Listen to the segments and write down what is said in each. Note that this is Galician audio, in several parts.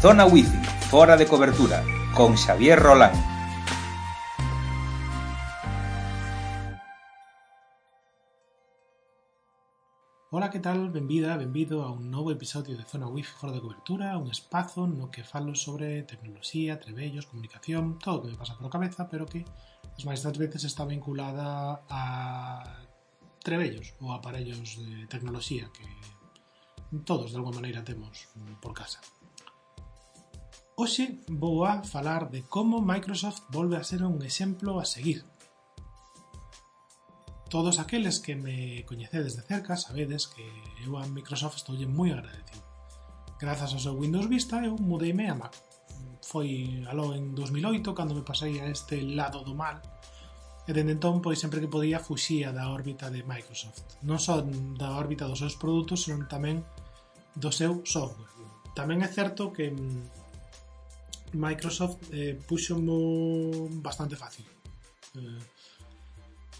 Zona Wifi, fora de cobertura, con Xavier Rolán. Ola, que tal? Benvida, benvido a un novo episodio de Zona Wifi fora de cobertura, un espazo no que falo sobre tecnoloxía, trebellos, comunicación, todo o que me pasa por cabeza, pero que as máis veces está vinculada a trebellos ou aparellos de tecnoloxía que todos de alguma maneira temos por casa. Hoxe vou a falar de como Microsoft volve a ser un exemplo a seguir. Todos aqueles que me coñecedes de cerca sabedes que eu a Microsoft estoulle moi agradecido. Grazas ao seu Windows Vista eu mudeime a Mac. Foi aló en 2008 cando me pasei a este lado do mal e dende entón pois sempre que podía fuxía da órbita de Microsoft. Non só da órbita dos seus produtos, senón tamén do seu software. Tamén é certo que mm, Microsoft eh, puxo bastante fácil. Eh,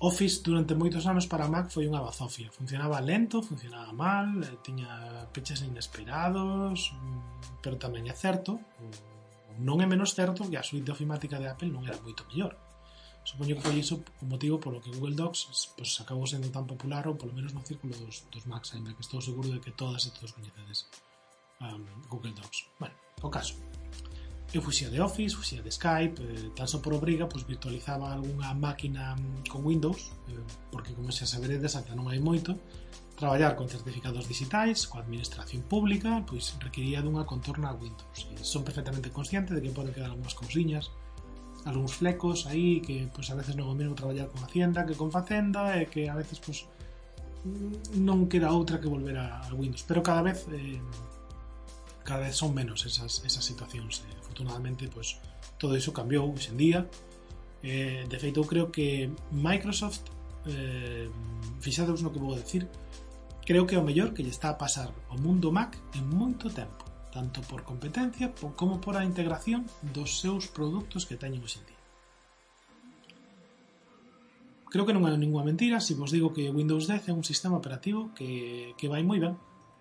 Office durante moitos anos para Mac foi unha bazofia. Funcionaba lento, funcionaba mal, eh, tiña peches inesperados, mm, pero tamén é certo, non é menos certo que a suite de ofimática de Apple non era moito mellor. Supoño que foi iso o motivo polo que Google Docs pues, acabou sendo tan popular ou polo menos no círculo dos, dos Macs, ainda que estou seguro de que todas e todos coñecedes um, Google Docs. Bueno, o caso. Eu fuxía de Office, fuxía de Skype, eh, tan só por obriga, pois virtualizaba algunha máquina mm, con Windows, eh, porque como xa saberedes, ata non hai moito, traballar con certificados digitais, coa administración pública, pois requería dunha contorna a Windows. E son perfectamente consciente de que poden quedar algunhas cousiñas, algúns flecos aí que pois a veces non é o mesmo traballar con Hacienda que con Facenda e que a veces pois mm, non queda outra que volver a, a Windows, pero cada vez eh, cada vez son menos esas, esas situacións. Eh, afortunadamente, pois, todo iso cambiou hoxe en día. Eh, de feito, eu creo que Microsoft, eh, fixados no que vou decir, creo que é o mellor que lle está a pasar o mundo Mac en moito tempo, tanto por competencia como por a integración dos seus produtos que teñen hoxe en día. Creo que non é ninguna mentira se vos digo que Windows 10 é un sistema operativo que, que vai moi ben,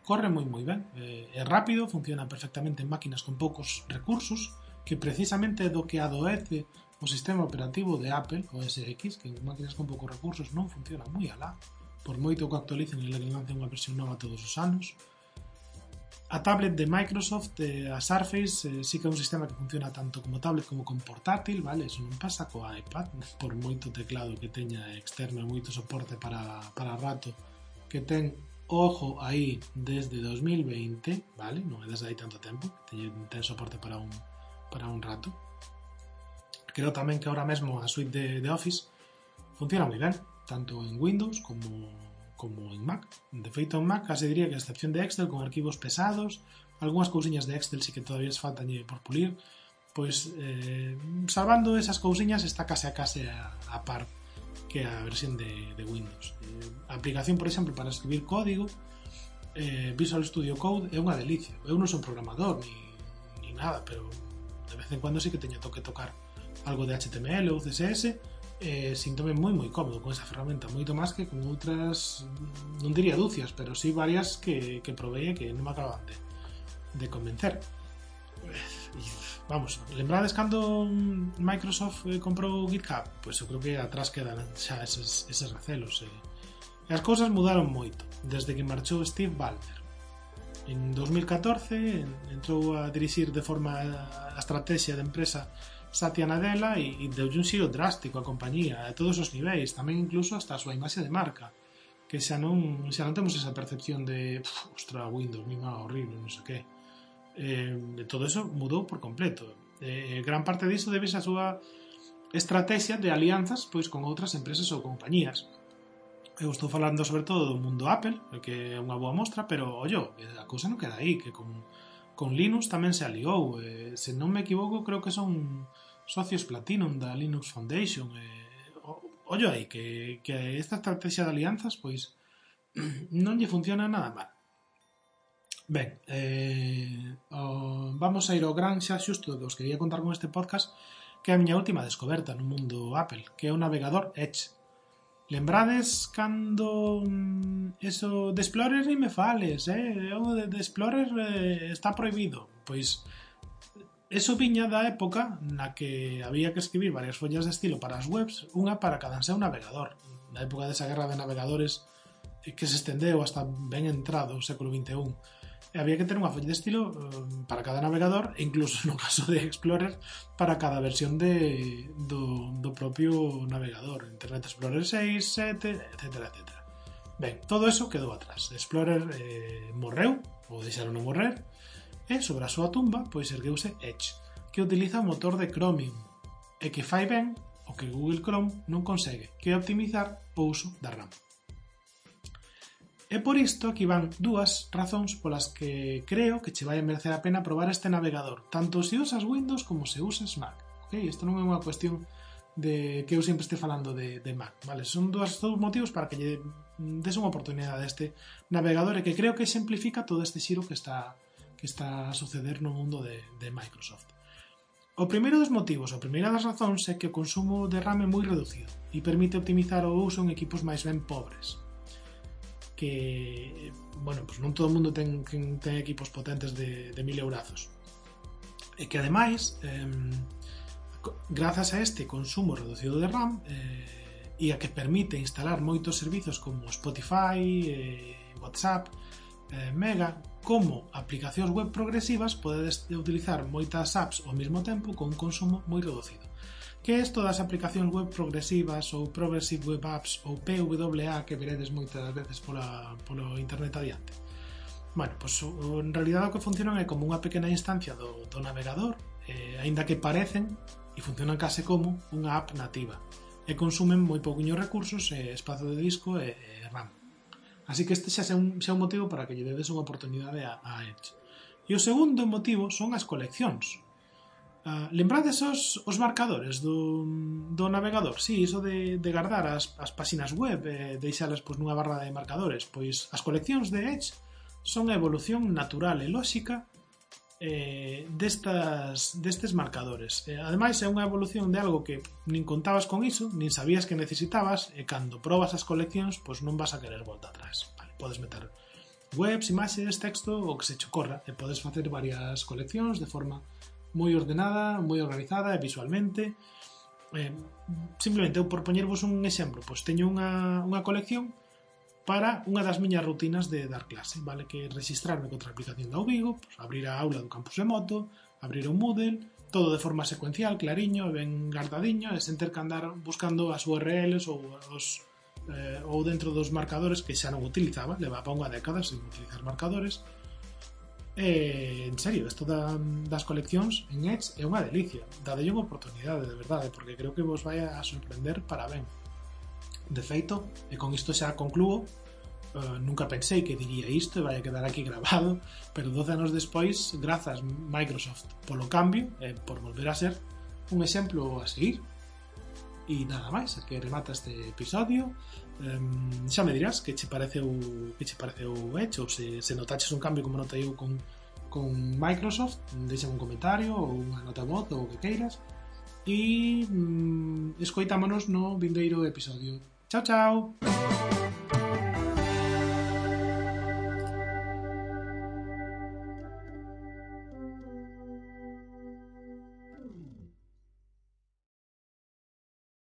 corre moi moi ben, eh, é rápido, funciona perfectamente en máquinas con poucos recursos, que precisamente é do que adoece o sistema operativo de Apple, o SX, que en máquinas con poucos recursos non funciona moi alá, por moito que actualicen e le lancen unha versión nova todos os anos. A tablet de Microsoft, eh, a Surface, eh, sí que é un sistema que funciona tanto como tablet como con portátil, vale? Eso non pasa coa iPad, por moito teclado que teña externo e moito soporte para, para rato que ten ojo aí desde 2020, vale? Non é desde aí tanto tempo, ten, soporte para un, para un rato. Creo tamén que ahora mesmo a suite de, de Office funciona moi ben, tanto en Windows como, como en Mac. De feito, en Mac case diría que a excepción de Excel con arquivos pesados, algunhas cousiñas de Excel sí que todavía faltan por pulir, pois eh, salvando esas cousiñas está case a case a, a par que a versión de, de Windows. Eh, a aplicación, por exemplo, para escribir código, eh, Visual Studio Code é unha delicia. Eu non son programador ni, ni nada, pero de vez en cuando sí que teño que tocar algo de HTML ou CSS eh, sintome moi moi cómodo con esa ferramenta moito máis que con outras non diría dúcias, pero sí varias que, que provei que non me acaban de, de convencer Vamos, lembrades cando Microsoft eh, comprou GitHub? Pois eu creo que atrás quedan xa eses, eses recelos. Eh. E as cousas mudaron moito desde que marchou Steve Ballmer. En 2014 entrou a dirixir de forma a estrategia da empresa Satya Nadella e, e deu un xiro drástico á compañía a todos os niveis, tamén incluso hasta a súa imaxe de marca que xa non, xa non temos esa percepción de ostra, Windows, mima, horrible, non sei que eh, todo eso mudou por completo. Eh, eh gran parte diso debe a súa estrategia de alianzas pois con outras empresas ou compañías. Eu estou falando sobre todo do mundo Apple, que é unha boa mostra, pero ollo, eh, a cousa non queda aí, que con, con Linux tamén se aliou. Eh, se non me equivoco, creo que son socios Platinum da Linux Foundation. Eh, ollo aí, que, que esta estrategia de alianzas pois non lle funciona nada mal. Ben, eh, oh, vamos a ir ao gran xa xusto dos os quería contar con este podcast que é a miña última descoberta no mundo Apple, que é o navegador Edge. Lembrades cando mm, eso de Explorer ni me fales, eh? O de, de Explorer eh, está prohibido. Pois eso viña da época na que había que escribir varias follas de estilo para as webs, unha para cada seu navegador. Na época desa guerra de navegadores eh, que se estendeu hasta ben entrado o século XXI había que ter unha folla de estilo um, para cada navegador e incluso no caso de Explorer para cada versión de, do, do propio navegador Internet Explorer 6, 7, etc, etc. Ben, todo eso quedou atrás Explorer eh, morreu ou deixaron de morrer e sobre a súa tumba pois ergueuse Edge que utiliza o motor de Chromium e que fai ben o que Google Chrome non consegue que é optimizar o uso da RAM. E por isto aquí van dúas razóns polas que creo que che vai a merecer a pena probar este navegador, tanto se usas Windows como se usas Mac. Ok, isto non é unha cuestión de que eu sempre este falando de, de Mac, vale? Son dúas dous motivos para que lle des unha oportunidade a este navegador e que creo que exemplifica todo este xiro que está que está a suceder no mundo de, de Microsoft. O primeiro dos motivos, a primeira das razóns é que o consumo de RAM é moi reducido e permite optimizar o uso en equipos máis ben pobres que bueno, pues non todo o mundo ten, ten equipos potentes de, de mil eurazos e que ademais eh, grazas a este consumo reducido de RAM eh, e a que permite instalar moitos servizos como Spotify, eh, Whatsapp, eh, Mega, como aplicacións web progresivas podedes utilizar moitas apps ao mesmo tempo con un consumo moi reducido que é isto das aplicacións web progresivas ou Progressive Web Apps ou PWA que veredes moitas veces pola, polo internet adiante. Bueno, pois en realidad o que funcionan é como unha pequena instancia do, do navegador, eh, aínda que parecen e funcionan case como unha app nativa e consumen moi pouquiños recursos, eh, espazo de disco e, e RAM. Así que este xa é un, xa un motivo para que lle dedes unha oportunidade a, a Edge. E o segundo motivo son as coleccións. Uh, lembrades os, os marcadores do, do navegador? Si, sí, iso de, de guardar as, as páxinas web e eh, deixalas pois, nunha barra de marcadores. Pois as coleccións de Edge son a evolución natural e lóxica eh, destas, destes marcadores. Eh, ademais, é unha evolución de algo que nin contabas con iso, nin sabías que necesitabas, e cando probas as coleccións, pois non vas a querer volta atrás. Vale, podes meter webs, imaxes, texto, o que se che corra, e podes facer varias coleccións de forma moi ordenada, moi organizada e visualmente. Eh, simplemente eu por poñervos un exemplo, pois teño unha, unha colección para unha das miñas rutinas de dar clase, vale? Que registrarme contra a aplicación da Ubigo, pois abrir a aula do campus remoto, abrir o Moodle, todo de forma secuencial, clariño, ben guardadiño, e sen ter que andar buscando as URLs ou os eh, ou dentro dos marcadores que xa non utilizaba, levaba unha década sen utilizar marcadores, Eh, en serio, isto da, das coleccións en Edge é unha delicia. Dadelle unha oportunidade, de verdade, porque creo que vos vai a sorprender para ben. De feito, e con isto xa concluo, Uh, eh, nunca pensei que diría isto e vai a quedar aquí grabado, pero 12 anos despois, grazas Microsoft polo cambio e eh, por volver a ser un exemplo a seguir. E nada máis, que remata este episodio. Um, Xa me dirás que che pareceu que che pareceu hecho. Se, se notaches un cambio como notei eu con, con Microsoft. Deixa un comentario ou unha nota voz ou o que queiras E um, mm, escoitámonos no vindeiro episodio. Chao, chao!